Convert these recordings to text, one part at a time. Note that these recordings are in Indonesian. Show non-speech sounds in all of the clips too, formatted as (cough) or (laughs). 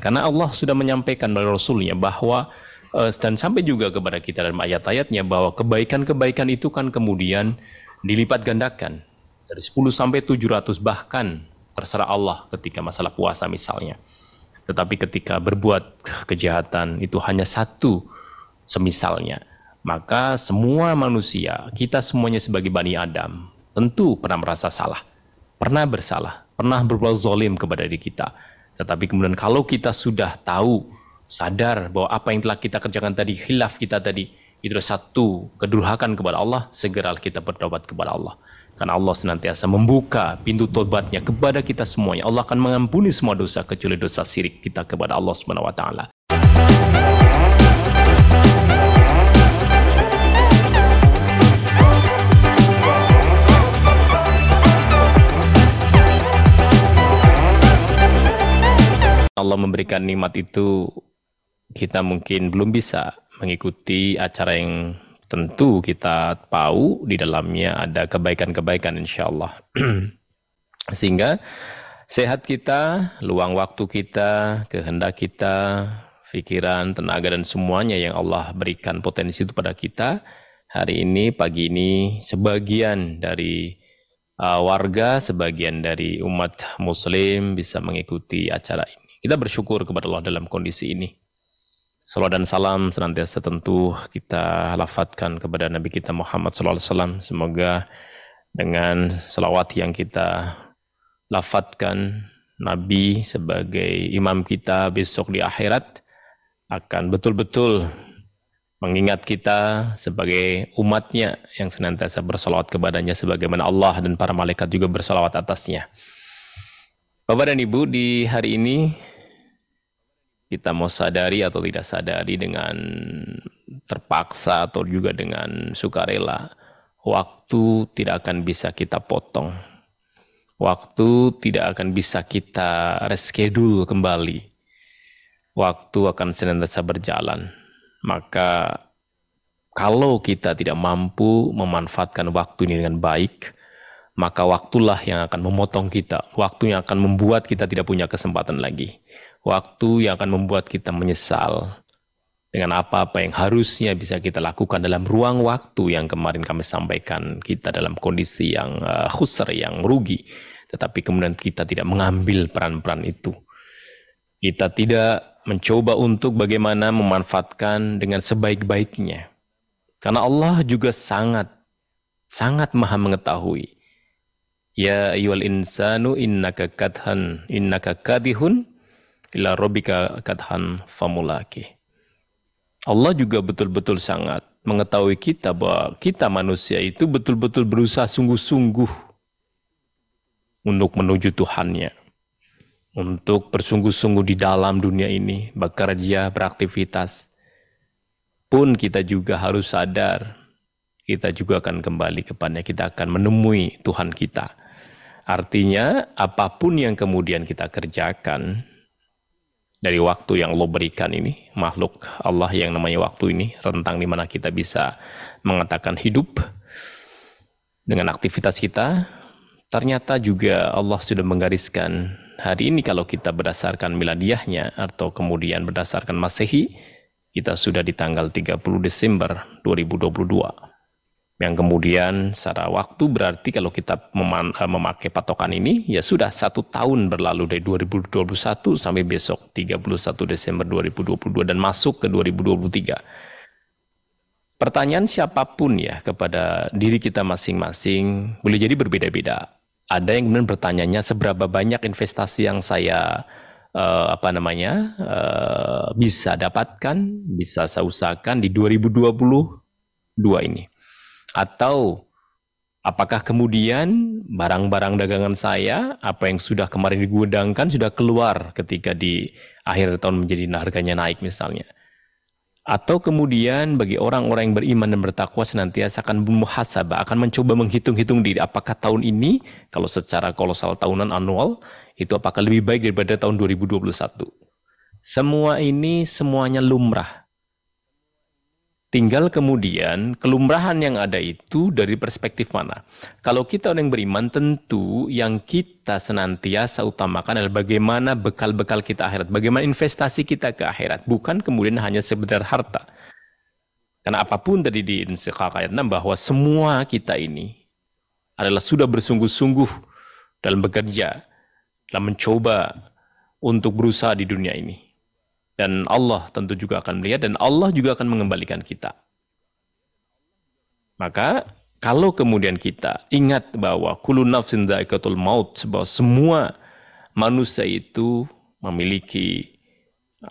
Karena Allah sudah menyampaikan dari Rasulnya bahwa uh, dan sampai juga kepada kita dalam ayat-ayatnya bahwa kebaikan-kebaikan itu kan kemudian dilipat gandakan dari 10 sampai 700 bahkan terserah Allah ketika masalah puasa misalnya. Tetapi ketika berbuat kejahatan itu hanya satu semisalnya. Maka semua manusia, kita semuanya sebagai Bani Adam, tentu pernah merasa salah. Pernah bersalah, pernah berbuat zolim kepada diri kita. Tetapi kemudian kalau kita sudah tahu, sadar bahwa apa yang telah kita kerjakan tadi, khilaf kita tadi, itu satu kedurhakan kepada Allah, segera kita bertobat kepada Allah. Karena Allah senantiasa membuka pintu tobatnya kepada kita semuanya. Allah akan mengampuni semua dosa kecuali dosa sirik kita kepada Allah taala. Allah memberikan nikmat itu kita mungkin belum bisa mengikuti acara yang tentu kita tahu di dalamnya ada kebaikan-kebaikan insya Allah. (clears throat) Sehingga sehat kita, luang waktu kita, kehendak kita, pikiran, tenaga dan semuanya yang Allah berikan potensi itu pada kita. Hari ini, pagi ini, sebagian dari uh, warga, sebagian dari umat muslim bisa mengikuti acara ini. Kita bersyukur kepada Allah dalam kondisi ini. Salam dan salam senantiasa tentu kita lafatkan kepada Nabi kita Muhammad SAW. Semoga dengan salawat yang kita lafatkan Nabi sebagai imam kita besok di akhirat akan betul-betul mengingat kita sebagai umatnya yang senantiasa bersalawat kepadanya sebagaimana Allah dan para malaikat juga bersalawat atasnya. Bapak dan Ibu, di hari ini kita mau sadari atau tidak sadari dengan terpaksa atau juga dengan sukarela, waktu tidak akan bisa kita potong. Waktu tidak akan bisa kita reschedule kembali. Waktu akan senantiasa berjalan. Maka kalau kita tidak mampu memanfaatkan waktu ini dengan baik, maka waktulah yang akan memotong kita. Waktu yang akan membuat kita tidak punya kesempatan lagi waktu yang akan membuat kita menyesal dengan apa-apa yang harusnya bisa kita lakukan dalam ruang waktu yang kemarin kami sampaikan kita dalam kondisi yang uh, yang rugi. Tetapi kemudian kita tidak mengambil peran-peran itu. Kita tidak mencoba untuk bagaimana memanfaatkan dengan sebaik-baiknya. Karena Allah juga sangat, sangat maha mengetahui. Ya ayyuhal insanu innaka kadhan, innaka kadihun ila robika kadhan famulaki. Allah juga betul-betul sangat mengetahui kita bahwa kita manusia itu betul-betul berusaha sungguh-sungguh untuk menuju Tuhannya. Untuk bersungguh-sungguh di dalam dunia ini, bekerja, beraktivitas. Pun kita juga harus sadar, kita juga akan kembali kepadanya, kita akan menemui Tuhan kita. Artinya, apa pun yang kemudian kita kerjakan, dari waktu yang Allah berikan ini, makhluk Allah yang namanya waktu ini, rentang di mana kita bisa mengatakan hidup dengan aktivitas kita, ternyata juga Allah sudah menggariskan hari ini kalau kita berdasarkan miladiahnya atau kemudian berdasarkan masehi, kita sudah di tanggal 30 Desember 2022 yang kemudian secara waktu berarti kalau kita eh, memakai patokan ini ya sudah satu tahun berlalu dari 2021 sampai besok 31 Desember 2022 dan masuk ke 2023. Pertanyaan siapa pun ya kepada diri kita masing-masing boleh jadi berbeda-beda. Ada yang kemudian bertanyanya seberapa banyak investasi yang saya uh, apa namanya uh, bisa dapatkan, bisa saya usahakan di 2022 ini. Atau apakah kemudian barang-barang dagangan saya, apa yang sudah kemarin digudangkan sudah keluar ketika di akhir tahun menjadi harganya naik misalnya. Atau kemudian bagi orang-orang yang beriman dan bertakwa senantiasa akan bermuhasabah, akan mencoba menghitung-hitung diri apakah tahun ini kalau secara kolosal tahunan anual itu apakah lebih baik daripada tahun 2021. Semua ini semuanya lumrah Tinggal kemudian kelumrahan yang ada itu dari perspektif mana. Kalau kita orang yang beriman tentu yang kita senantiasa utamakan adalah bagaimana bekal-bekal kita akhirat. Bagaimana investasi kita ke akhirat. Bukan kemudian hanya sebentar harta. Karena apa pun tadi di Insyikak ayat 6 bahwa semua kita ini adalah sudah bersungguh-sungguh dalam bekerja. Dalam mencoba untuk berusaha di dunia ini. Dan Allah tentu juga akan melihat dan Allah juga akan mengembalikan kita. Maka kalau kemudian kita ingat bahwa kullu nafsin dha'iqatul maut bahwa semua manusia itu memiliki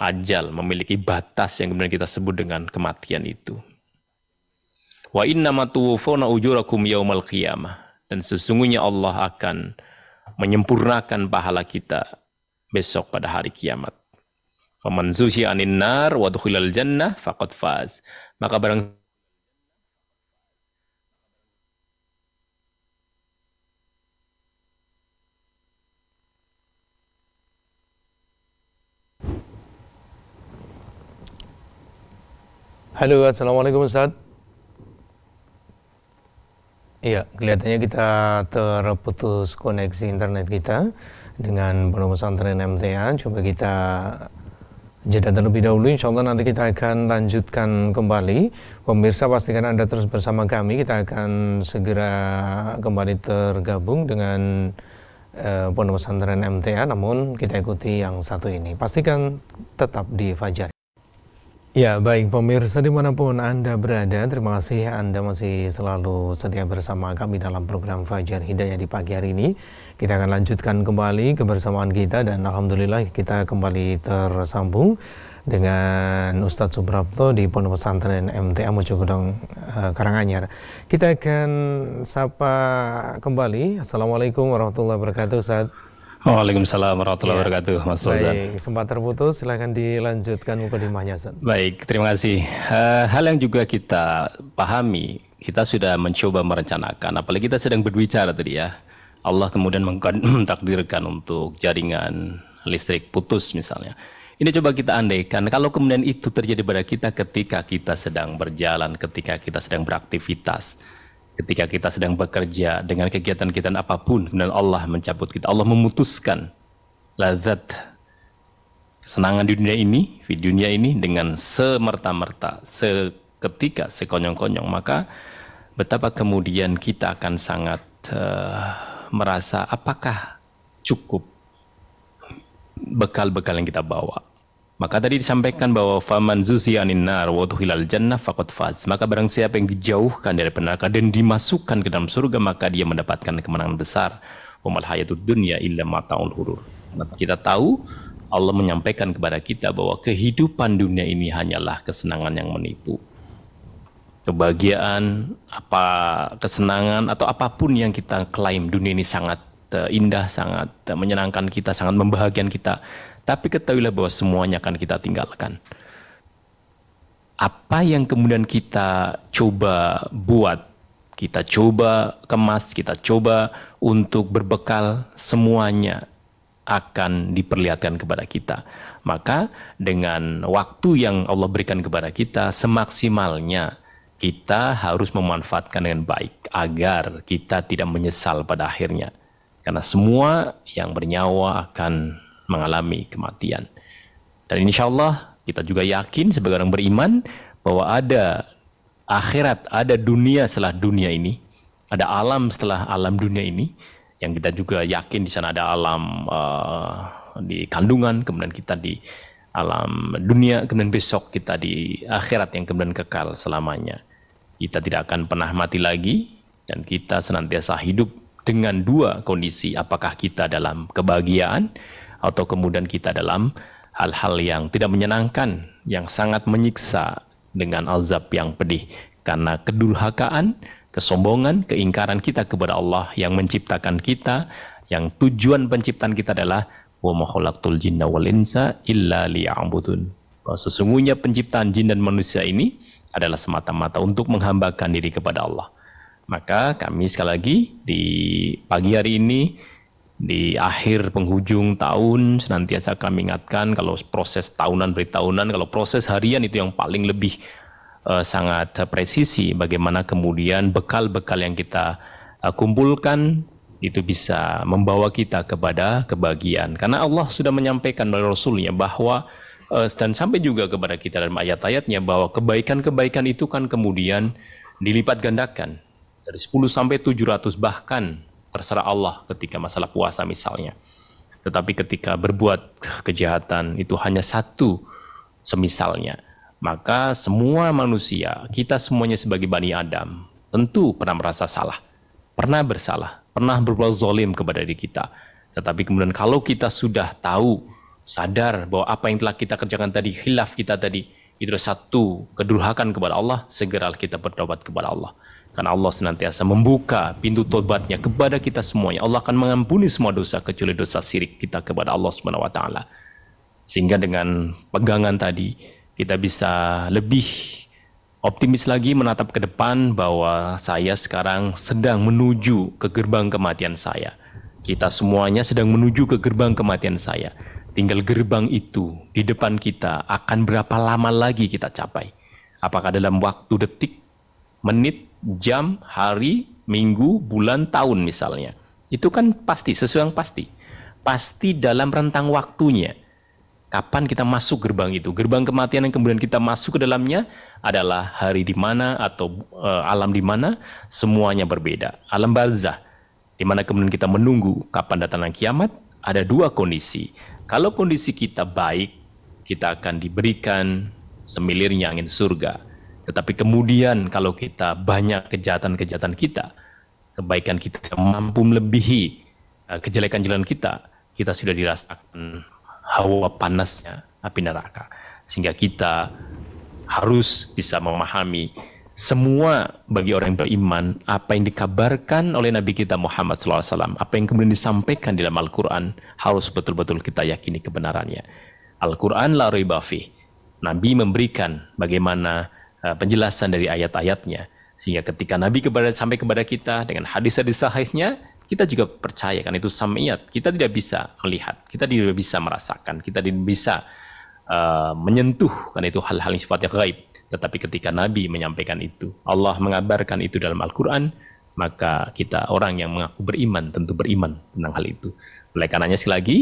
ajal, memiliki batas yang kemudian kita sebut dengan kematian itu. Wa inna ma tuwafawna ujurakum yaumal qiyamah. Dan sesungguhnya Allah akan menyempurnakan pahala kita besok pada hari kiamat. Faman zuhi anin nar wa dukhilal jannah faqad faz. Maka barang Halo, Assalamualaikum Ustaz. Iya, kelihatannya kita terputus koneksi internet kita dengan pondok pesantren MTA. Coba kita Jeda terlebih dahulu, insya Allah nanti kita akan lanjutkan kembali. Pemirsa pastikan Anda terus bersama kami, kita akan segera kembali tergabung dengan uh, Pondok Pesantren MTA, namun kita ikuti yang satu ini. Pastikan tetap di Fajar. Ya baik pemirsa di mana pun Anda berada Terima kasih Anda masih selalu setia bersama kami dalam program Fajar Hidayah di pagi hari ini Kita akan lanjutkan kembali kebersamaan kita dan Alhamdulillah kita kembali tersambung dengan Ustadz Subrapto di Pondok Pesantren MTA Mojogodong uh, Karanganyar. Kita akan sapa kembali. Assalamualaikum warahmatullahi wabarakatuh Ustadz. Waalaikumsalam warahmatullahi ya. wabarakatuh, Mas Baik, sempat terputus, silahkan dilanjutkan mukadimahnya, Ustaz. Baik, terima kasih. Uh, hal yang juga kita pahami, kita sudah mencoba merencanakan, apalagi kita sedang berbicara tadi ya. Allah kemudian (clears throat) mentakdirkan untuk jaringan listrik putus misalnya. Ini coba kita andaikan, kalau kemudian itu terjadi pada kita ketika kita sedang berjalan, ketika kita sedang beraktivitas ketika kita sedang bekerja dengan kegiatan-kegiatan apa pun kemudian Allah mencabut kita. Allah memutuskan lazat kesenangan di dunia ini di dunia ini dengan semerta-merta seketika sekonyong-konyong. Maka betapa kemudian kita akan sangat uh, merasa apakah cukup bekal-bekal yang kita bawa maka tadi disampaikan bahwa faman zuzi anin nar wa tuhilal jannah faqad faz. Maka barang siapa yang dijauhkan dari neraka dan dimasukkan ke dalam surga maka dia mendapatkan kemenangan besar. Wa mal hayatud dunya illa mataul hurur. Kita tahu Allah menyampaikan kepada kita bahwa kehidupan dunia ini hanyalah kesenangan yang menipu. Kebahagiaan, apa kesenangan atau apa pun yang kita klaim dunia ini sangat uh, indah, sangat uh, menyenangkan kita, sangat membahagiakan kita tapi ketahuilah bahwa semuanya akan kita tinggalkan. Apa yang kemudian kita coba buat, kita coba kemas, kita coba untuk berbekal, semuanya akan diperlihatkan kepada kita. Maka dengan waktu yang Allah berikan kepada kita, semaksimalnya kita harus memanfaatkan dengan baik agar kita tidak menyesal pada akhirnya. Karena semua yang bernyawa akan mengalami kematian. Dan insya Allah kita juga yakin sebagai orang beriman bahwa ada akhirat, ada dunia setelah dunia ini, ada alam setelah alam dunia ini, yang kita juga yakin di sana ada alam uh, di kandungan, kemudian kita di alam dunia, kemudian besok kita di akhirat yang kemudian kekal selamanya. Kita tidak akan pernah mati lagi dan kita senantiasa hidup dengan dua kondisi, apakah kita dalam kebahagiaan atau kemudian kita dalam hal-hal yang tidak menyenangkan, yang sangat menyiksa dengan azab yang pedih karena kedurhakaan, kesombongan, keingkaran kita kepada Allah yang menciptakan kita, yang tujuan penciptaan kita adalah wa ma jinna wal insa illa liya'budun. Bahwa sesungguhnya penciptaan jin dan manusia ini adalah semata-mata untuk menghambakan diri kepada Allah. Maka kami sekali lagi di pagi hari ini di akhir penghujung tahun senantiasa kami ingatkan kalau proses tahunan beri tahunan kalau proses harian itu yang paling lebih uh, sangat presisi bagaimana kemudian bekal-bekal yang kita uh, kumpulkan itu bisa membawa kita kepada kebahagiaan. Karena Allah sudah menyampaikan melalui Rasulnya bahwa uh, dan sampai juga kepada kita dalam ayat-ayatnya bahwa kebaikan-kebaikan itu kan kemudian dilipat gandakan dari 10 sampai 700 bahkan terserah Allah ketika masalah puasa misalnya. Tetapi ketika berbuat kejahatan itu hanya satu semisalnya, maka semua manusia, kita semuanya sebagai Bani Adam, tentu pernah merasa salah, pernah bersalah, pernah berbuat zolim kepada diri kita. Tetapi kemudian kalau kita sudah tahu, sadar bahwa apa yang telah kita kerjakan tadi, khilaf kita tadi, itu satu kedurhakan kepada Allah, segera kita bertobat kepada Allah. Karena Allah senantiasa membuka pintu tobatnya kepada kita semuanya. Allah akan mengampuni semua dosa kecuali dosa sirik kita kepada Allah Subhanahu wa taala. Sehingga dengan pegangan tadi kita bisa lebih optimis lagi menatap ke depan bahwa saya sekarang sedang menuju ke gerbang kematian saya. Kita semuanya sedang menuju ke gerbang kematian saya. Tinggal gerbang itu di depan kita akan berapa lama lagi kita capai? Apakah dalam waktu detik, menit, jam, hari, minggu, bulan, tahun misalnya? Itu kan pasti, sesuatu yang pasti. Pasti dalam rentang waktunya kapan kita masuk gerbang itu. Gerbang kematian yang kemudian kita masuk ke dalamnya adalah hari di mana atau uh, alam di mana semuanya berbeda. Alam barzah di mana kemudian kita menunggu kapan datangnya kiamat, ada dua kondisi. Kalau kondisi kita baik, kita akan diberikan semilirnya angin surga. Tetapi kemudian kalau kita banyak kejahatan-kejahatan kita, kebaikan kita mampu melebihi uh, kejelekan-jelekan kita, kita sudah dirasakan hawa panasnya api neraka. Sehingga kita harus bisa memahami semua bagi orang yang beriman apa yang dikabarkan oleh Nabi kita Muhammad SAW, apa yang kemudian disampaikan di dalam Al-Quran harus betul-betul kita yakini kebenarannya. Al-Quran la. Nabi memberikan bagaimana penjelasan dari ayat-ayatnya sehingga ketika Nabi kepada, sampai kepada kita dengan hadis-hadis sahihnya kita juga percaya kan itu samiyat. Kita tidak bisa melihat, kita tidak bisa merasakan, kita tidak bisa uh, menyentuh kan itu hal-hal yang sifatnya gaib. Tetapi ketika Nabi menyampaikan itu, Allah mengabarkan itu dalam Al-Quran, maka kita orang yang mengaku beriman tentu beriman tentang hal itu. Oleh karenanya sekali lagi,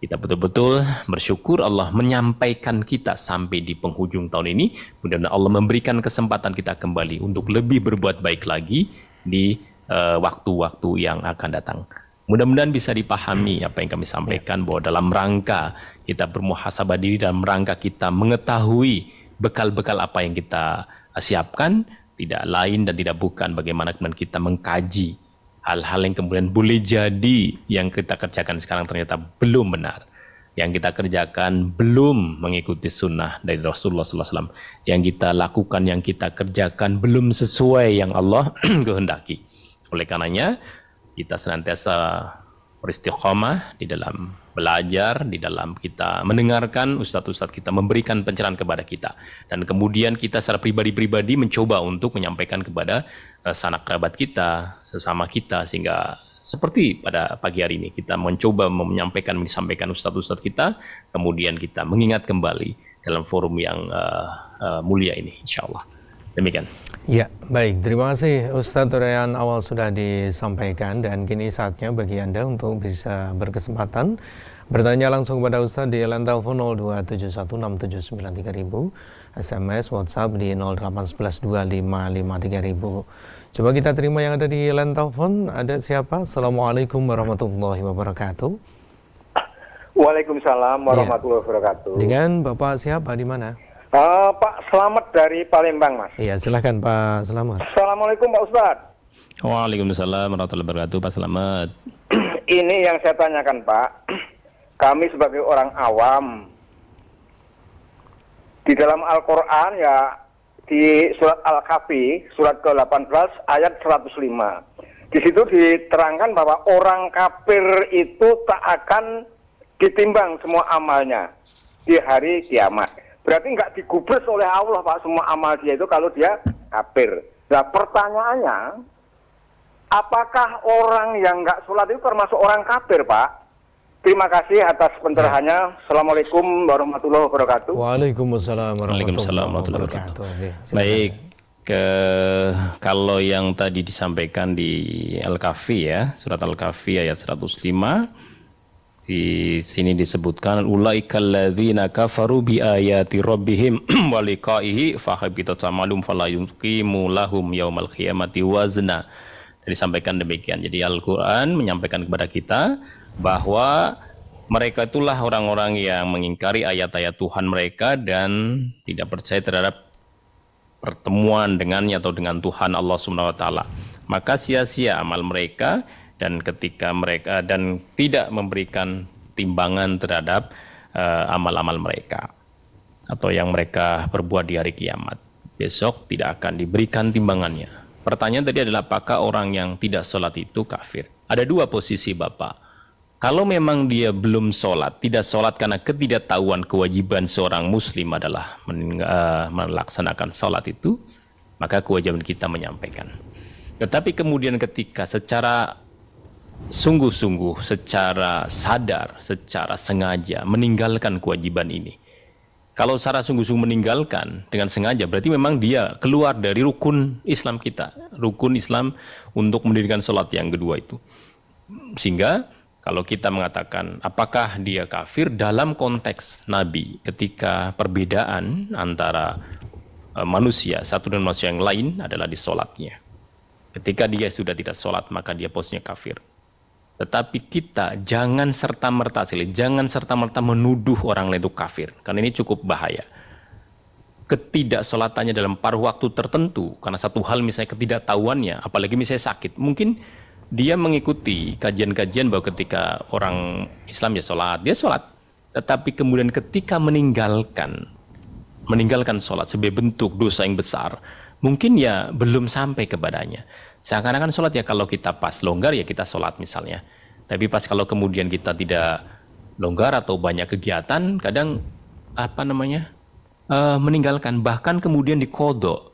kita betul-betul bersyukur Allah menyampaikan kita sampai di penghujung tahun ini. Mudah-mudahan Allah memberikan kesempatan kita kembali untuk lebih berbuat baik lagi di Eh, waktu-waktu uh, yang akan datang. Mudah-mudahan bisa dipahami apa yang kami sampaikan bahwa dalam rangka kita bermuhasabah diri dalam rangka kita mengetahui bekal-bekal apa yang kita siapkan tidak lain dan tidak bukan bagaimana kemudian kita mengkaji hal-hal yang kemudian boleh jadi yang kita kerjakan sekarang ternyata belum benar. Yang kita kerjakan belum mengikuti sunnah dari Rasulullah SAW yang kita lakukan yang kita kerjakan belum sesuai yang Allah (clears throat) kehendaki. Oleh karenanya kita senantiasa beristiqomah di dalam belajar, di dalam kita mendengarkan ustadz-ustadz kita memberikan pencerahan kepada kita. Dan kemudian kita secara pribadi-pribadi mencoba untuk menyampaikan kepada uh, sanak kerabat kita, sesama kita, sehingga seperti pada pagi hari ini kita mencoba menyampaikan, menyampaikan ustadz-ustadz kita, kemudian kita mengingat kembali dalam forum yang uh, uh, mulia ini, insya Allah. Demikian. Ya, baik. Terima kasih Ustadz Rayan awal sudah disampaikan dan kini saatnya bagi Anda untuk bisa berkesempatan bertanya langsung kepada Ustadz di line telepon 02716793000, SMS, WhatsApp di 08112553000. Coba kita terima yang ada di line telepon. Ada siapa? Assalamualaikum warahmatullahi wabarakatuh. Waalaikumsalam warahmatullahi ya. wabarakatuh. Dengan Bapak siapa di mana? Uh, Pak Selamat dari Palembang, Mas. Iya, silahkan Pak Selamat. Assalamualaikum Pak Ustadz. Waalaikumsalam warahmatullahi wabarakatuh, Pak Selamat. (clears throat) Ini yang saya tanyakan, Pak. Kami sebagai orang awam, di dalam Al-Quran ya, di surat Al-Kahfi, surat ke-18, ayat 105. Di situ diterangkan bahwa orang kafir itu tak akan ditimbang semua amalnya di hari kiamat berarti nggak digubris oleh Allah Pak semua amal dia itu kalau dia kafir. Nah pertanyaannya, apakah orang yang nggak sholat itu termasuk orang kafir Pak? Terima kasih atas pencerahannya. Assalamualaikum warahmatullahi wabarakatuh. Waalaikumsalam warahmatullahi wabarakatuh. Baik, ke kalau yang tadi disampaikan di Al-Kahfi ya, surat Al-Kahfi ayat 105 di sini disebutkan ulaikal ladzina kafaru bi ayati rabbihim (clears throat) wa liqaihi amalum fala yuqimu lahum yaumal qiyamati wazna. Disampaikan demikian. Jadi Al-Qur'an menyampaikan kepada kita bahwa mereka itulah orang-orang yang mengingkari ayat-ayat Tuhan mereka dan tidak percaya terhadap pertemuan dengannya atau dengan Tuhan Allah Subhanahu wa taala. Maka sia-sia amal mereka dan ketika mereka dan tidak memberikan timbangan terhadap uh, amal-amal mereka atau yang mereka perbuat di hari kiamat. Besok tidak akan diberikan timbangannya. Pertanyaan tadi adalah apakah orang yang tidak sholat itu kafir? Ada dua posisi Bapak kalau memang dia belum sholat, tidak sholat karena ketidaktahuan kewajiban seorang muslim adalah uh, melaksanakan sholat itu, maka kewajiban kita menyampaikan. Tetapi kemudian ketika secara sungguh-sungguh, secara sadar, secara sengaja meninggalkan kewajiban ini, kalau secara sungguh-sungguh meninggalkan dengan sengaja, berarti memang dia keluar dari rukun Islam kita, rukun Islam untuk mendirikan sholat yang kedua itu. Sehingga kalau kita mengatakan apakah dia kafir dalam konteks Nabi ketika perbedaan antara uh, manusia satu dan manusia yang lain adalah di sholatnya. Ketika dia sudah tidak sholat maka dia posnya kafir. Tetapi kita jangan serta-merta jangan serta-merta menuduh orang lain itu kafir. Karena ini cukup bahaya. Ketidaksolatannya dalam paruh waktu tertentu, karena satu hal misalnya ketidaktahuannya, apalagi misalnya sakit, mungkin dia mengikuti kajian-kajian bahwa ketika orang Islam ya sholat, dia sholat. Tetapi kemudian ketika meninggalkan, meninggalkan sholat sebagai bentuk dosa yang besar, mungkin ya belum sampai kepadanya. Seakan-akan sholat ya kalau kita pas longgar ya kita sholat misalnya. Tapi pas kalau kemudian kita tidak longgar atau banyak kegiatan, kadang apa namanya uh, meninggalkan bahkan kemudian dikodok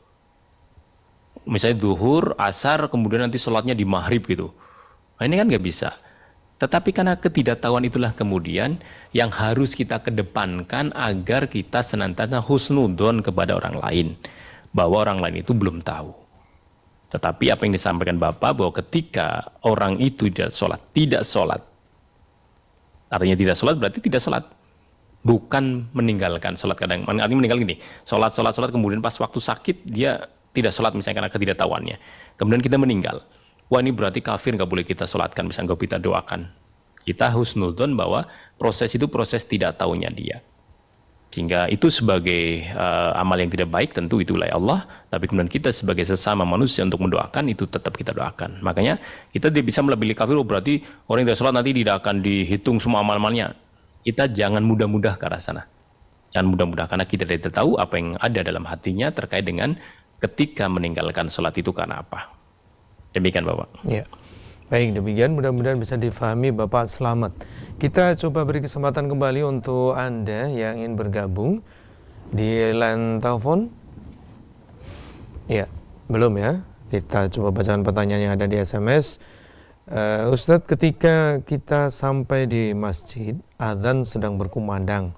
misalnya duhur, asar, kemudian nanti sholatnya di maghrib gitu. Nah, ini kan nggak bisa. Tetapi karena ketidaktahuan itulah kemudian yang harus kita kedepankan agar kita senantiasa husnudon kepada orang lain. Bahwa orang lain itu belum tahu. Tetapi apa yang disampaikan Bapak bahwa ketika orang itu tidak sholat, tidak sholat. Artinya tidak sholat berarti tidak sholat. Bukan meninggalkan sholat kadang. Artinya meninggal gini, sholat, sholat, sholat, kemudian pas waktu sakit dia tidak sholat misalnya karena ketidaktahuannya. Kemudian kita meninggal. Wah ini berarti kafir nggak boleh kita sholatkan, misalnya kita doakan. Kita husnudon bahwa proses itu proses tidak tahunya dia. Sehingga itu sebagai uh, amal yang tidak baik tentu itulah Allah. Tapi kemudian kita sebagai sesama manusia untuk mendoakan itu tetap kita doakan. Makanya kita tidak bisa melebih kafir oh, berarti orang yang tidak sholat nanti tidak akan dihitung semua amal-amalnya. Kita jangan mudah-mudah ke arah sana. Jangan mudah-mudah karena kita tidak tahu apa yang ada dalam hatinya terkait dengan ketika meninggalkan sholat itu karena apa. Demikian Bapak. Ya. Baik, demikian mudah-mudahan bisa difahami Bapak selamat. Kita coba beri kesempatan kembali untuk Anda yang ingin bergabung di line telepon. Ya, belum ya. Kita coba bacaan pertanyaan yang ada di SMS. Uh, Ustadz, ketika kita sampai di masjid, adzan sedang berkumandang.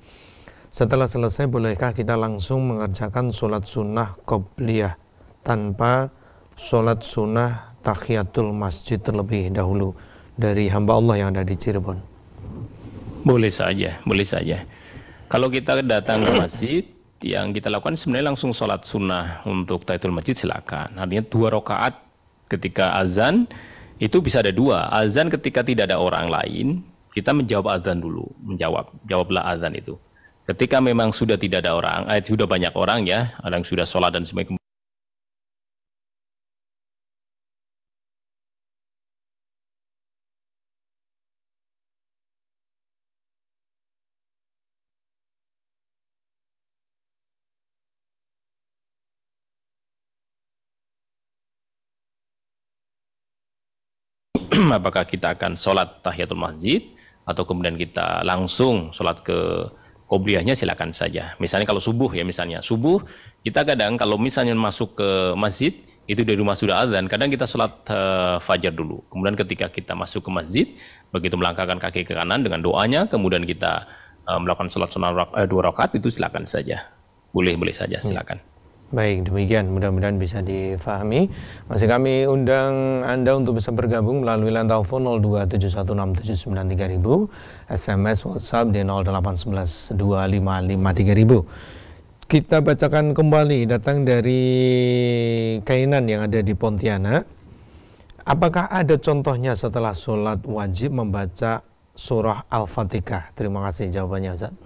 Setelah selesai, bolehkah kita langsung mengerjakan sholat sunnah qobliyah tanpa sholat sunnah tahiyatul masjid terlebih dahulu dari hamba Allah yang ada di Cirebon? Boleh saja, boleh saja. Kalau kita datang ke masjid, yang kita lakukan sebenarnya langsung sholat sunnah untuk tahiyatul masjid silakan. Artinya dua rakaat ketika azan itu bisa ada dua. Azan ketika tidak ada orang lain, kita menjawab azan dulu, menjawab, jawablah azan itu. Ketika memang sudah tidak ada orang, eh, sudah banyak orang ya, orang sudah sholat dan sebagainya. Apakah kita akan sholat tahiyatul masjid atau kemudian kita langsung sholat ke Kobliyahnya silakan saja. Misalnya kalau subuh ya misalnya. Subuh kita kadang kalau misalnya masuk ke masjid, itu dari rumah sudah azan. Kadang kita sholat uh, fajar dulu. Kemudian ketika kita masuk ke masjid, begitu melangkahkan kaki ke kanan dengan doanya, kemudian kita uh, melakukan sholat sunnah uh, dua rakaat itu silakan saja. Boleh boleh saja silakan. Ya. Baik, demikian mudah-mudahan bisa difahami. Masih kami undang Anda untuk bisa bergabung melalui line telepon 02716793000, SMS WhatsApp di 08112553000. Kita bacakan kembali datang dari Kainan yang ada di Pontianak. Apakah ada contohnya setelah sholat wajib membaca surah Al-Fatihah? Terima kasih jawabannya Ustaz.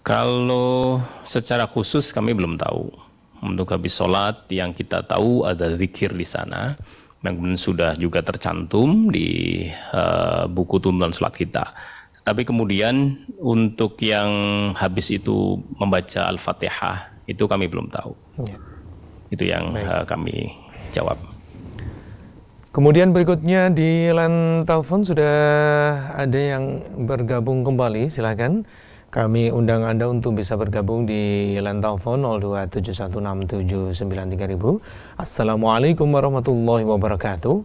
Kalau secara khusus kami belum tahu. Untuk habis sholat yang kita tahu ada zikir di sana yang sudah juga tercantum di uh, buku tuntunan sholat kita. Tapi kemudian untuk yang habis itu membaca Al-Fatihah itu kami belum tahu. Ya. Itu yang uh, kami jawab. Kemudian berikutnya di line telepon sudah ada yang bergabung kembali, silakan. Kami undang Anda untuk bisa bergabung di line telepon 02716793000. Assalamualaikum warahmatullahi wabarakatuh.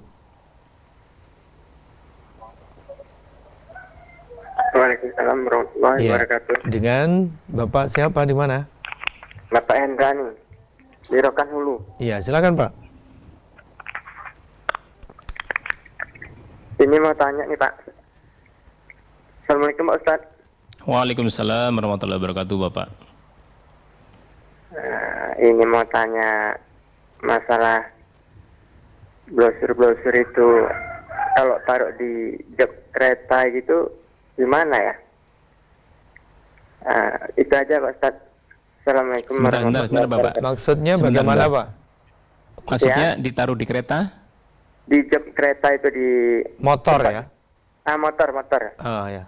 Waalaikumsalam warahmatullahi ya. wabarakatuh. Dengan Bapak siapa di mana? Bapak Hendrani di Rokan Hulu. Iya, silakan Pak. Ini mau tanya nih Pak. Assalamualaikum Pak Ustadz. Waalaikumsalam warahmatullahi wabarakatuh Bapak. Uh, ini mau tanya masalah brosur-brosur itu kalau taruh di jok kereta gitu gimana ya? Uh, itu aja Pak Ustaz. Assalamualaikum warahmatullahi wabarakatuh. Maksudnya bagaimana Pak? Maksudnya ya? ditaruh di kereta? Di jok kereta itu di motor ya? Ah motor motor. Oh ya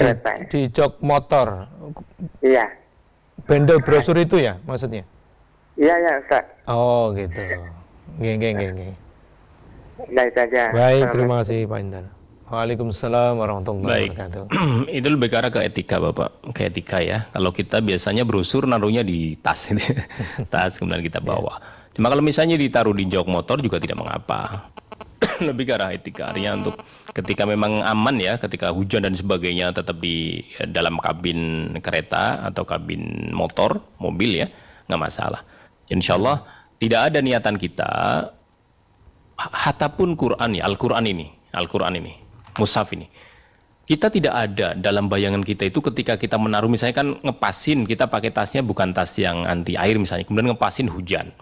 kereta. Di, di jok motor. Iya. Bendel brosur itu ya maksudnya? Iya ya Ustaz. Oh gitu. Geng geng geng geng. Nah itu aja. Baik, terima kasih Pak Indan. Waalaikumsalam warahmatullahi wabarakatuh. (clears throat) itu lebih ke arah ke etika Bapak, ke etika ya. Kalau kita biasanya brosur naruhnya di tas, (laughs) tas kemudian kita bawa. Yeah. Cuma kalau misalnya ditaruh di jok motor juga tidak mengapa. (coughs) lebih ke arah etika. Artinya untuk ketika memang aman ya ketika hujan dan sebagainya tetap di dalam kabin kereta atau kabin motor mobil ya nggak masalah. Insya Allah tidak ada niatan kita hatapun Quran ya Al-Quran ini Al-Quran ini Mushaf ini. Kita tidak ada dalam bayangan kita itu ketika kita menaruh misalnya kan ngepasin kita pakai tasnya bukan tas yang anti air misalnya kemudian ngepasin hujan.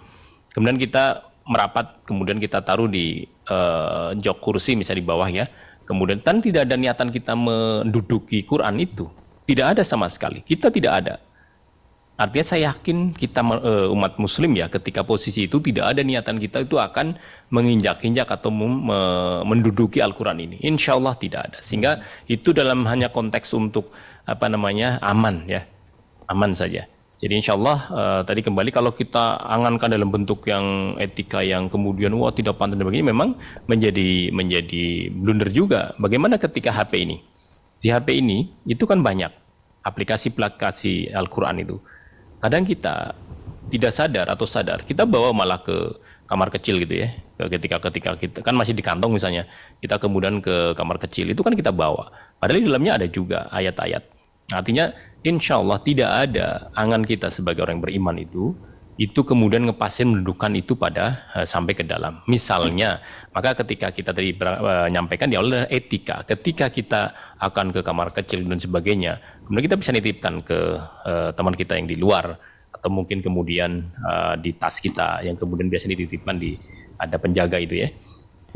Kemudian kita merapat kemudian kita taruh di uh, jok kursi misalnya di bawah ya. Kemudian dan tidak ada niatan kita menduduki Quran itu. Tidak ada sama sekali. Kita tidak ada. Artinya saya yakin kita uh, umat muslim ya ketika posisi itu tidak ada niatan kita itu akan menginjak-injak atau menduduki Al-Quran ini. Insya Allah tidak ada. Sehingga itu dalam hanya konteks untuk apa namanya aman ya. Aman saja jadi insya Allah uh, tadi kembali kalau kita angankan dalam bentuk yang etika yang kemudian wah tidak pantas dan begini memang menjadi menjadi blunder juga. Bagaimana ketika HP ini? Di HP ini itu kan banyak aplikasi-aplikasi Al-Quran itu. Kadang kita tidak sadar atau sadar kita bawa malah ke kamar kecil gitu ya ketika ketika kita kan masih di kantong misalnya kita kemudian ke kamar kecil itu kan kita bawa padahal di dalamnya ada juga ayat-ayat Artinya insya Allah tidak ada angan kita sebagai orang yang beriman itu itu kemudian ngepasin mendudukan itu pada uh, sampai ke dalam. Misalnya, maka ketika kita tadi uh, menyampaikan di awal etika. Ketika kita akan ke kamar kecil dan sebagainya, kemudian kita bisa nitipkan ke uh, teman kita yang di luar atau mungkin kemudian uh, di tas kita yang kemudian biasa dititipkan di ada penjaga itu ya.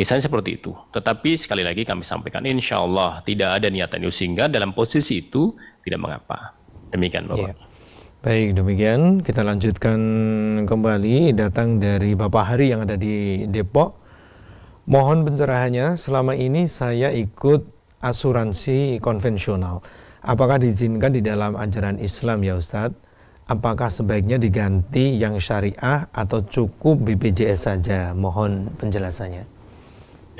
Misalnya seperti itu. Tetapi sekali lagi kami sampaikan, insya Allah tidak ada niatan itu sehingga dalam posisi itu tidak mengapa. Demikian Bapak. Ya. Baik, demikian kita lanjutkan kembali datang dari Bapak Hari yang ada di Depok. Mohon pencerahannya, selama ini saya ikut asuransi konvensional. Apakah diizinkan di dalam ajaran Islam ya Ustadz? Apakah sebaiknya diganti yang syariah atau cukup BPJS saja? Mohon penjelasannya.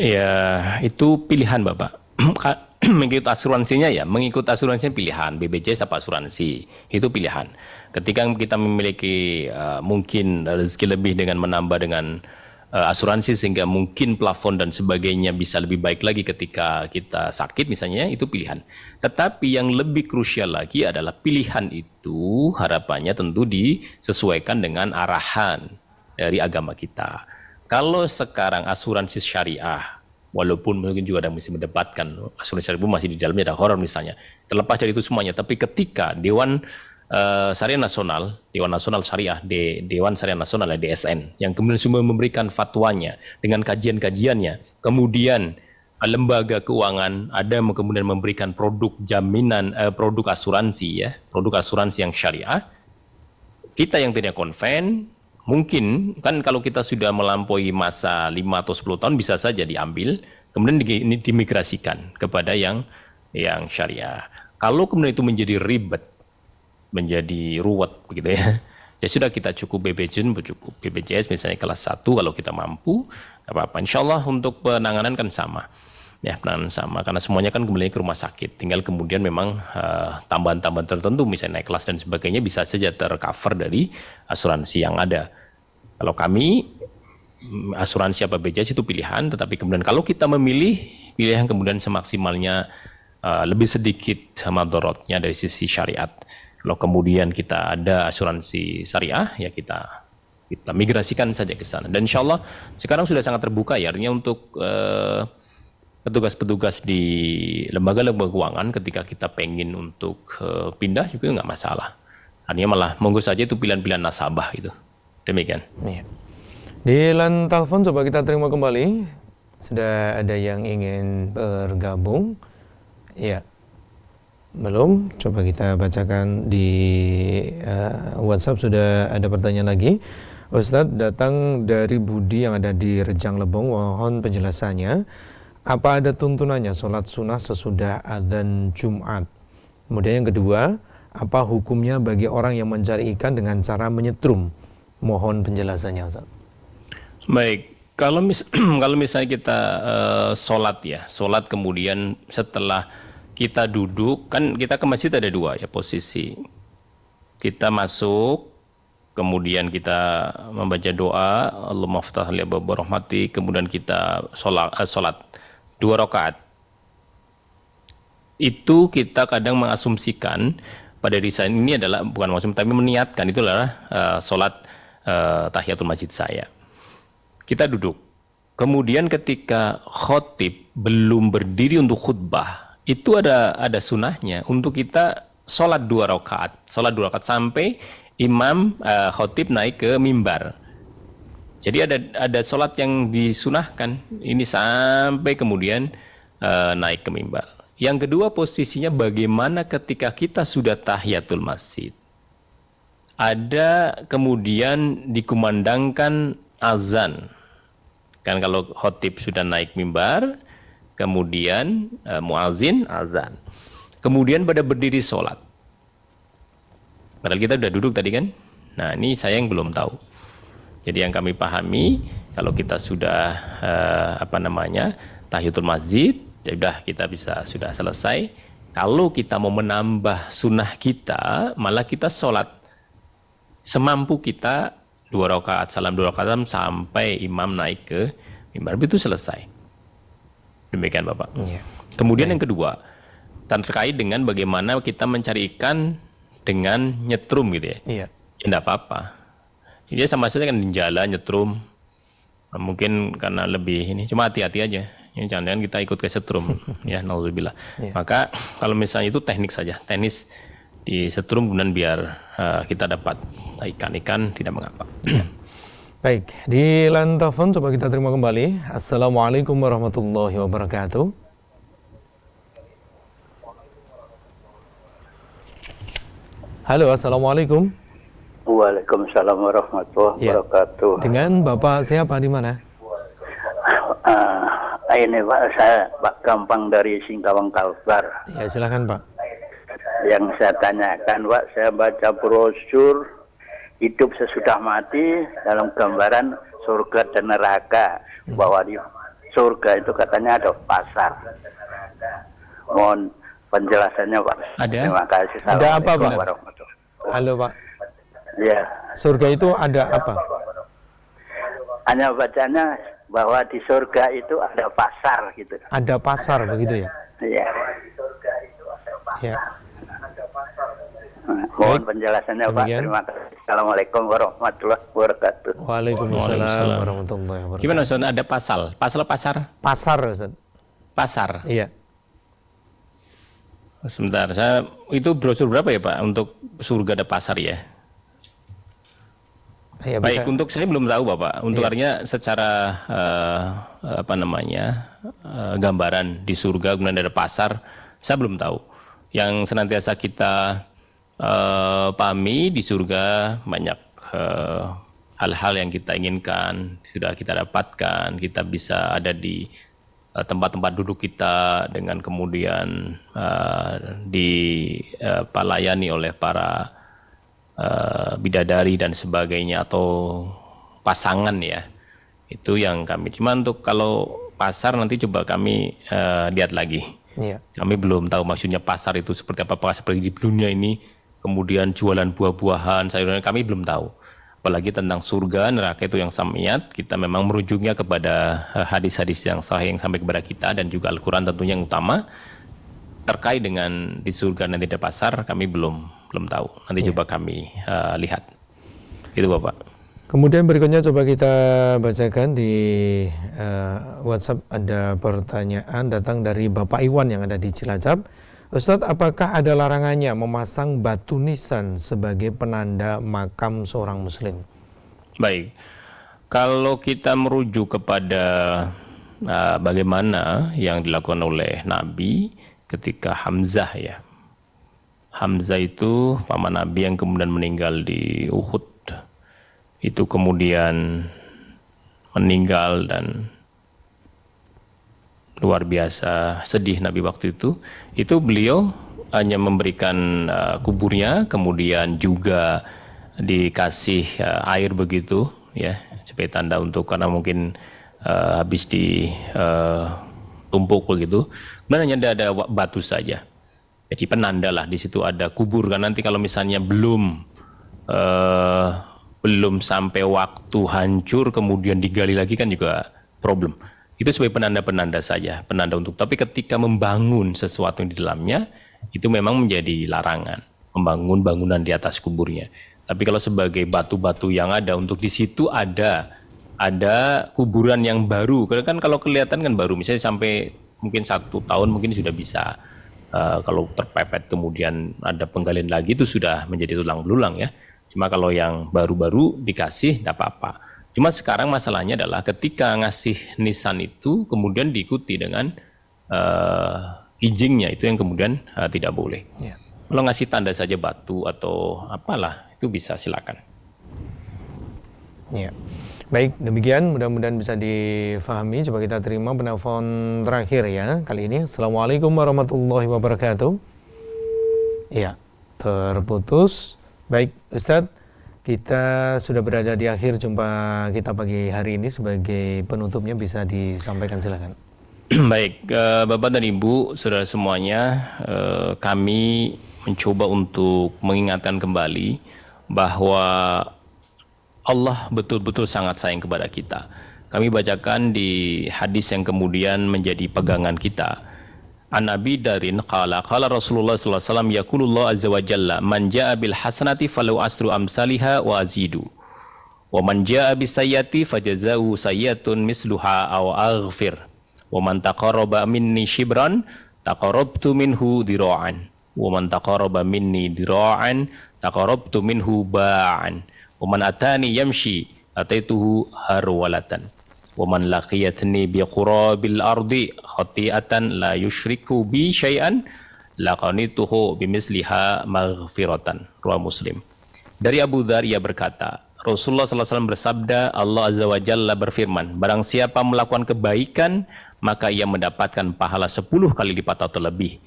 Ya, itu pilihan Bapak. (clears throat) (clears throat) mengikut asuransinya ya, mengikut asuransinya pilihan, BPJS apa asuransi, itu pilihan. Ketika kita memiliki uh, mungkin rezeki lebih dengan menambah dengan uh, asuransi sehingga mungkin plafon dan sebagainya bisa lebih baik lagi ketika kita sakit misalnya, itu pilihan. Tetapi yang lebih krusial lagi adalah pilihan itu harapannya tentu disesuaikan dengan arahan dari agama kita. Kalau sekarang asuransi syariah walaupun mungkin juga ada mesti mendebatkan asuransi syariah masih di dalamnya ada horor misalnya. Terlepas dari itu semuanya tapi ketika Dewan uh, Syariah Nasional Dewan Nasional Syariah De, Dewan Syariah Nasional ya DSN yang kemudian semua memberikan fatwanya dengan kajian-kajiannya kemudian lembaga keuangan ada kemudian memberikan produk jaminan uh, produk asuransi ya produk asuransi yang syariah kita yang tidak konven mungkin kan kalau kita sudah melampaui masa 5 atau 10 tahun bisa saja diambil kemudian di, ini dimigrasikan kepada yang yang syariah. Kalau kemudian itu menjadi ribet, menjadi ruwet begitu ya. (laughs) Ya sudah kita cukup BPJS, cukup BPJS misalnya kelas 1 kalau kita mampu, apa-apa. Insya Allah untuk penanganan kan sama ya penanganan sama karena semuanya kan kembali ke rumah sakit. Tinggal kemudian memang uh, tambahan-tambahan tertentu misalnya naik kelas dan sebagainya bisa saja tercover dari asuransi yang ada. Kalau kami mm, asuransi apa BPJS itu pilihan tetapi kemudian kalau kita memilih pilihan kemudian semaksimalnya uh, lebih sedikit sama dorotnya dari sisi syariat. Kalau kemudian kita ada asuransi syariah ya kita kita migrasikan saja ke sana. Dan insya Allah sekarang sudah sangat terbuka ya artinya untuk uh, petugas-petugas di lembaga-lembaga keuangan ketika kita pengen untuk uh, pindah juga nggak masalah. Artinya malah monggo saja itu pilihan-pilihan nasabah itu. Demikian. Iya. Di line telepon coba kita terima kembali. Sudah ada yang ingin bergabung. Iya. Belum? Coba kita bacakan di uh, WhatsApp sudah ada pertanyaan lagi. Ustadz datang dari Budi yang ada di Rejang Lebong, mohon penjelasannya. Apa ada tuntunannya sholat sunnah sesudah adzan Jumat? Kemudian yang kedua, apa hukumnya bagi orang yang mencari ikan dengan cara menyetrum? Mohon penjelasannya Ustaz. Baik, kalau mis (clears throat) kalau misalnya kita uh, sholat ya, sholat kemudian setelah kita duduk, kan kita ke masjid ada dua ya posisi. Kita masuk, kemudian kita membaca doa, Allah maftah li kemudian kita sholat, uh, sholat dua rakaat. Itu kita kadang mengasumsikan pada desain ini adalah bukan maksud tapi meniatkan itu adalah uh, sholat uh, tahiyatul masjid saya. Kita duduk. Kemudian ketika khotib belum berdiri untuk khutbah, itu ada ada sunahnya untuk kita sholat dua rakaat, sholat dua rakaat sampai imam uh, khotib naik ke mimbar. Jadi ada ada sholat yang disunahkan ini sampai kemudian uh, naik ke mimbar. Yang kedua posisinya bagaimana ketika kita sudah tahiyatul masjid. Ada kemudian dikumandangkan azan. Kan kalau khotib sudah naik mimbar, kemudian uh, muazin azan. Kemudian pada berdiri sholat. Padahal kita sudah duduk tadi kan. Nah ini saya yang belum tahu. Jadi yang kami pahami kalau kita sudah uh, apa namanya tahiyatul masjid, ya sudah kita bisa sudah selesai. Kalau kita mau menambah sunnah kita, malah kita sholat semampu kita dua rakaat salam dua rakaat sampai imam naik ke mimbar itu selesai. Demikian bapak. Ya. Kemudian ya. yang kedua terkait dengan bagaimana kita mencari ikan dengan nyetrum gitu ya. Iya. Ya enggak apa-apa dia sama saja kan di jalan nyetrum nah, mungkin karena lebih ini cuma hati-hati aja ya, jangan-jangan kita ikut ke setrum (laughs) ya nauzubillah yeah. maka kalau misalnya itu teknik saja teknis di setrum kemudian biar uh, kita dapat ikan-ikan tidak mengapa (clears throat) Baik, di telepon coba kita terima kembali. Assalamualaikum warahmatullahi wabarakatuh. Halo, Assalamualaikum. Waalaikumsalam warahmatullahi ya. wabarakatuh. Dengan Bapak siapa di mana? Uh, ini Pak, saya Pak Gampang dari Singkawang Kalbar. Ya silakan Pak. Yang saya tanyakan Pak, saya baca brosur hidup sesudah mati dalam gambaran surga dan neraka. Hmm. Bahwa di surga itu katanya ada pasar. Mohon penjelasannya Pak. Ada? Terima kasih. Ada apa, Pak? Halo Pak, Ya, surga itu ada apa? hanya bacanya bahwa di surga itu ada pasar gitu. Ada pasar begitu ya? Iya. Ya. Mohon penjelasannya Pak. Terima kasih. Assalamualaikum warahmatullahi wabarakatuh. Waalaikumsalam Waalaikumsalam. warahmatullahi wabarakatuh. Gimana Ustaz? Ada pasal? Pasal pasar? Pasar Ustaz. Pasar. Iya. Sebentar, saya itu brosur berapa ya Pak untuk surga ada pasar ya? Ya, Baik, bisa. untuk saya belum tahu Bapak. Untuk Iya. artinya secara eh, apa namanya eh, gambaran di surga kemudian ada pasar, saya belum tahu. Yang senantiasa kita eh, pahami di surga banyak eh, hal-hal yang kita inginkan sudah kita dapatkan. Kita bisa ada di tempat-tempat duduk kita dengan kemudian eh, dipalayani oleh para eh, bidadari dan sebagainya atau pasangan ya. Itu yang kami cuma untuk kalau pasar nanti coba kami eh, lihat lagi. Iya. kami belum tahu maksudnya pasar itu seperti apa apakah seperti di dunia ini kemudian jualan buah-buahan sayuran kami belum tahu. Apalagi tentang surga neraka itu yang samiat kita memang merujuknya kepada eh, hadis-hadis yang sahih yang sampai kepada kita dan juga Al-Quran tentunya yang utama. Terkait dengan di surga nanti ada pasar kami belum belum tahu nanti coba kami eh, lihat itu bapak Kemudian berikutnya coba kita bacakan di eh, WhatsApp ada pertanyaan datang dari Bapak Iwan yang ada di Cilacap. Ustadz, apakah ada larangannya memasang batu nisan sebagai penanda makam seorang muslim? Baik, kalau kita merujuk kepada uh, bagaimana yang dilakukan oleh Nabi ketika Hamzah ya. Hamzah itu paman Nabi yang kemudian meninggal di Uhud. Itu kemudian meninggal dan luar biasa sedih Nabi waktu itu. Itu beliau hanya memberikan uh, kuburnya, kemudian juga dikasih uh, air begitu, ya, sebagai tanda untuk karena mungkin uh, habis di uh, tumpuk begitu. Kemudian hanya ada, batu saja. Jadi penanda lah di situ ada kubur kan nanti kalau misalnya belum eh, belum sampai waktu hancur kemudian digali lagi kan juga problem. Itu sebagai penanda-penanda saja, penanda untuk. Tapi ketika membangun sesuatu di dalamnya itu memang menjadi larangan membangun bangunan di atas kuburnya. Tapi kalau sebagai batu-batu yang ada untuk di situ ada ada kuburan yang baru. Kan kalau kelihatan kan baru, misalnya sampai mungkin satu tahun mungkin sudah bisa. Eh, kalau terpepet kemudian ada penggalian lagi itu sudah menjadi tulang belulang ya. Cuma kalau yang baru-baru dikasih tidak apa-apa. Cuma sekarang masalahnya adalah ketika ngasih nisan itu kemudian diikuti dengan eh, kijingnya itu yang kemudian eh, tidak boleh. Ya. Kalau ngasih tanda saja batu atau apalah itu bisa silakan. Ya. Baik, demikian mudah-mudahan bisa difahami. Coba kita terima penelpon terakhir ya kali ini. Assalamualaikum warahmatullahi wabarakatuh. Iya, terputus. Baik, Ustadz, kita sudah berada di akhir jumpa kita pagi hari ini sebagai penutupnya bisa disampaikan silakan. (clears throat) Baik, eh, Bapak dan Ibu, saudara semuanya, eh, kami mencoba untuk mengingatkan kembali bahwa Allah betul-betul sangat sayang kepada kita. Kami bacakan di hadis yang kemudian menjadi pegangan kita. An Nabi Darin qala qala Rasulullah sallallahu alaihi wasallam yaqulullah azza wa jalla man jaa bil hasanati falau asru amsalha wa azidu wa man jaa bis sayyati fajazau sayyatun misluha aw aghfir wa man taqarraba minni shibran taqarrabtu minhu dira'an wa man taqarraba minni dira'an taqarrabtu minhu ba'an wa man atani yamshi ataituhu harwalatan. Wa man laqiyatni bi qurabil ardi khati'atan la yushriku bi syai'an laqanituhu bimisliha maghfiratan. Ruah muslim. Dari Abu Dhar ia berkata Rasulullah SAW bersabda Allah Azza wa Jalla berfirman barang siapa melakukan kebaikan maka ia mendapatkan pahala 10 kali lipat atau lebih.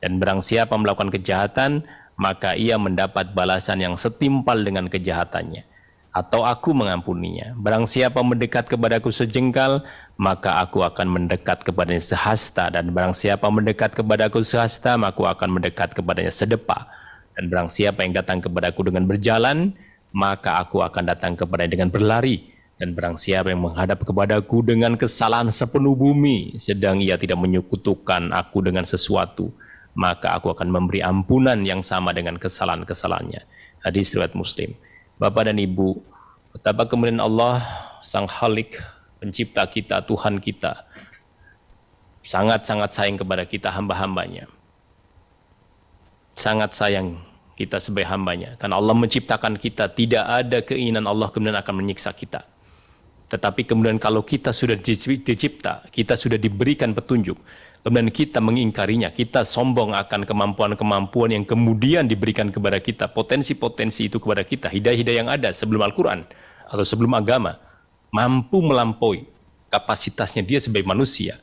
Dan barang siapa melakukan kejahatan maka ia mendapat balasan yang setimpal dengan kejahatannya atau aku mengampuninya. Barang siapa mendekat kepadaku sejengkal, maka aku akan mendekat kepadanya sehasta. Dan barang siapa mendekat kepadaku sehasta, maka aku akan mendekat kepadanya sedepa. Dan barang siapa yang datang kepadaku dengan berjalan, maka aku akan datang kepadanya dengan berlari. Dan barang siapa yang menghadap kepadaku dengan kesalahan sepenuh bumi, sedang ia tidak menyekutukan aku dengan sesuatu, maka aku akan memberi ampunan yang sama dengan kesalahan-kesalahannya. Hadis riwayat Muslim. Bapak dan Ibu, betapa kemudian Allah Sang Halik, pencipta kita, Tuhan kita, sangat-sangat sayang kepada kita hamba-hambanya. Sangat sayang kita sebagai hambanya. Karena Allah menciptakan kita, tidak ada keinginan Allah kemudian akan menyiksa kita. Tetapi kemudian kalau kita sudah dicipta, kita sudah diberikan petunjuk, kemudian kita mengingkarinya, kita sombong akan kemampuan-kemampuan yang kemudian diberikan kepada kita, potensi-potensi itu kepada kita, hidayah-hidayah yang ada sebelum Al-Quran atau sebelum agama, mampu melampaui kapasitasnya dia sebagai manusia.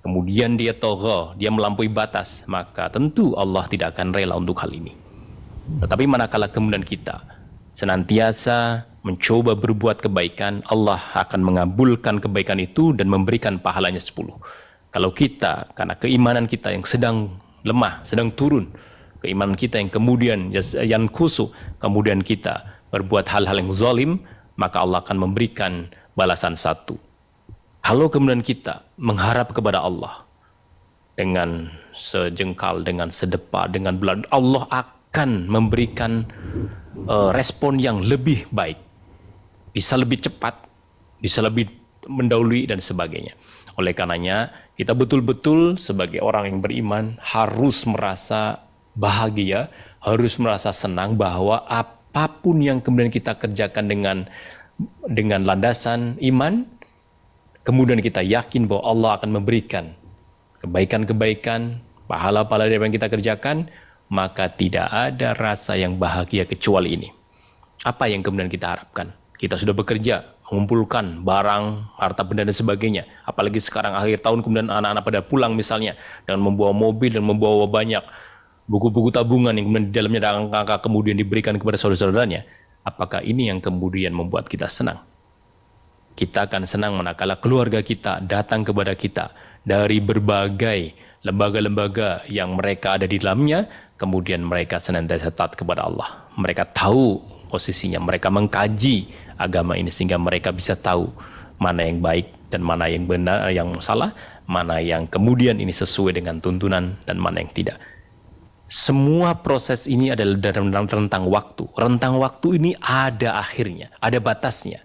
Kemudian dia togo, dia melampaui batas, maka tentu Allah tidak akan rela untuk hal ini. Tetapi manakala kemudian kita senantiasa mencoba berbuat kebaikan, Allah akan mengabulkan kebaikan itu dan memberikan pahalanya sepuluh. Kalau kita, karena keimanan kita yang sedang lemah, sedang turun, keimanan kita yang kemudian yang kusu, kemudian kita berbuat hal-hal yang zalim, maka Allah akan memberikan balasan satu. Kalau kemudian kita mengharap kepada Allah dengan sejengkal, dengan sedepa, dengan bulan, Allah akan memberikan uh, respon yang lebih baik, bisa lebih cepat, bisa lebih mendahului dan sebagainya. Oleh karenanya, kita betul-betul sebagai orang yang beriman harus merasa bahagia, harus merasa senang bahwa apa pun yang kemudian kita kerjakan dengan dengan landasan iman, kemudian kita yakin bahwa Allah akan memberikan kebaikan-kebaikan, pahala-pahala yang kita kerjakan, maka tidak ada rasa yang bahagia kecuali ini. Apa yang kemudian kita harapkan? Kita sudah bekerja, mengumpulkan barang, harta benda dan sebagainya. Apalagi sekarang akhir tahun kemudian anak-anak pada pulang misalnya dengan membawa mobil dan membawa banyak buku-buku tabungan yang kemudian di dalamnya ada angka-angka kemudian diberikan kepada saudara-saudaranya. Apakah ini yang kemudian membuat kita senang? Kita akan senang manakala keluarga kita datang kepada kita dari berbagai lembaga-lembaga yang mereka ada di dalamnya, kemudian mereka senantiasa taat kepada Allah. Mereka tahu posisinya, mereka mengkaji agama ini sehingga mereka bisa tahu mana yang baik dan mana yang benar yang salah, mana yang kemudian ini sesuai dengan tuntunan dan mana yang tidak. Semua proses ini adalah dalam rentang waktu. Rentang waktu ini ada akhirnya, ada batasnya.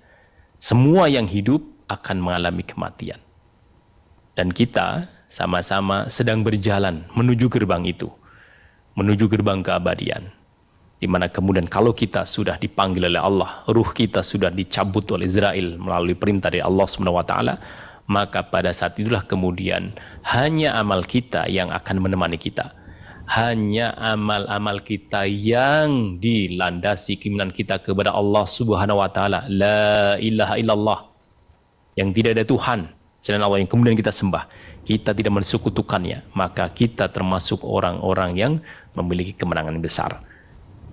Semua yang hidup akan mengalami kematian. Dan kita sama-sama sedang berjalan menuju gerbang itu. Menuju gerbang keabadian di mana kemudian kalau kita sudah dipanggil oleh Allah, ruh kita sudah dicabut oleh Israel melalui perintah dari Allah Subhanahu wa taala, maka pada saat itulah kemudian hanya amal kita yang akan menemani kita. Hanya amal-amal kita yang dilandasi keimanan kita kepada Allah Subhanahu wa taala. La ilaha illallah. Yang tidak ada Tuhan selain Allah yang kemudian kita sembah. Kita tidak mensekutukannya, maka kita termasuk orang-orang yang memiliki kemenangan besar.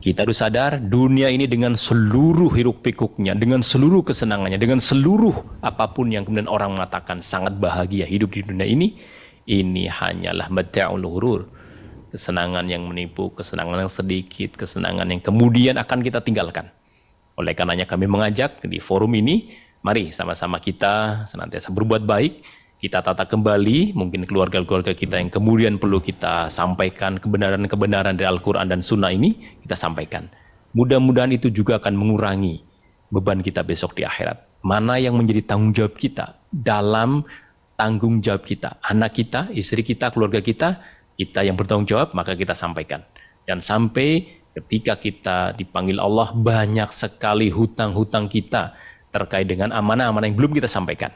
Kita harus sadar dunia ini dengan seluruh hiruk pikuknya, dengan seluruh kesenangannya, dengan seluruh apa pun yang kemudian orang mengatakan sangat bahagia hidup di dunia ini, ini hanyalah mata'ul hurur. Kesenangan yang menipu, kesenangan yang sedikit, kesenangan yang kemudian akan kita tinggalkan. Oleh karenanya kami mengajak di forum ini, mari sama-sama kita senantiasa berbuat baik, kita tata kembali mungkin keluarga-keluarga kita yang kemudian perlu kita sampaikan kebenaran-kebenaran dari Al-Quran dan Sunnah ini kita sampaikan. Mudah-mudahan itu juga akan mengurangi beban kita besok di akhirat. Mana yang menjadi tanggung jawab kita dalam tanggung jawab kita. Anak kita, istri kita, keluarga kita, kita yang bertanggung jawab maka kita sampaikan. Dan sampai ketika kita dipanggil Allah banyak sekali hutang-hutang kita terkait dengan amanah-amanah yang belum kita sampaikan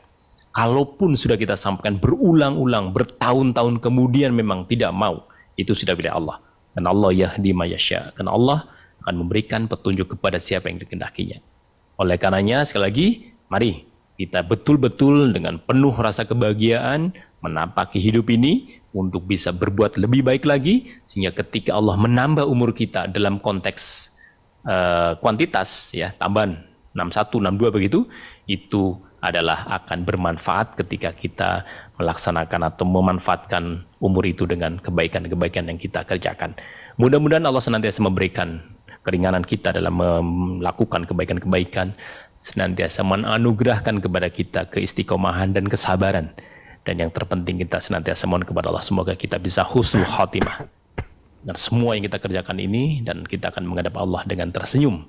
kalaupun sudah kita sampaikan berulang-ulang, bertahun-tahun kemudian memang tidak mau, itu sudah bila Allah. Karena Allah yahdi mayasya. Karena Allah akan memberikan petunjuk kepada siapa yang dikehendakinya. Oleh karenanya, sekali lagi, mari kita betul-betul dengan penuh rasa kebahagiaan menapaki hidup ini untuk bisa berbuat lebih baik lagi sehingga ketika Allah menambah umur kita dalam konteks uh, kuantitas ya tambahan 61, 62 begitu, itu adalah akan bermanfaat ketika kita melaksanakan atau memanfaatkan umur itu dengan kebaikan-kebaikan yang kita kerjakan. Mudah-mudahan Allah senantiasa memberikan keringanan kita dalam melakukan kebaikan-kebaikan, senantiasa menganugerahkan kepada kita keistiqomahan dan kesabaran. Dan yang terpenting kita senantiasa mohon kepada Allah semoga kita bisa husnul khatimah. Dan semua yang kita kerjakan ini dan kita akan menghadap Allah dengan tersenyum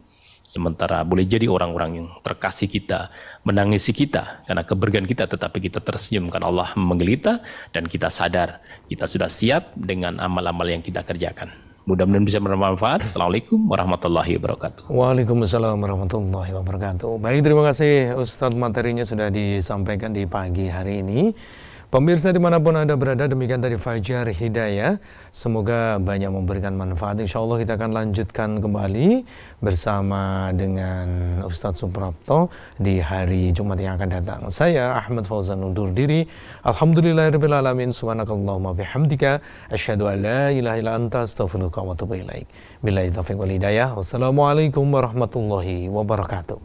Sementara boleh jadi orang-orang yang terkasih kita menangisi kita karena kebergan kita tetapi kita tersenyum karena Allah menggelitta dan kita sadar kita sudah siap dengan amal-amal yang kita kerjakan. Mudah-mudahan bisa bermanfaat. Assalamualaikum warahmatullahi wabarakatuh. Waalaikumsalam warahmatullahi wabarakatuh. Baik, terima kasih Ustadz materinya sudah disampaikan di pagi hari ini. Pemirsa di mana pun Anda berada, demikian tadi Fajar Hidayah. Semoga banyak memberikan manfaat. Insya Allah kita akan lanjutkan kembali bersama dengan Ustadz Suprapto di hari Jumat yang akan datang. Saya Ahmad Fauzan undur diri. Alhamdulillahirrahmanirrahim. Subhanakallahumma bihamdika. Asyhadu an la ilaha illa anta ilaik. Billahi taufiq wal hidayah. Wassalamualaikum warahmatullahi wabarakatuh.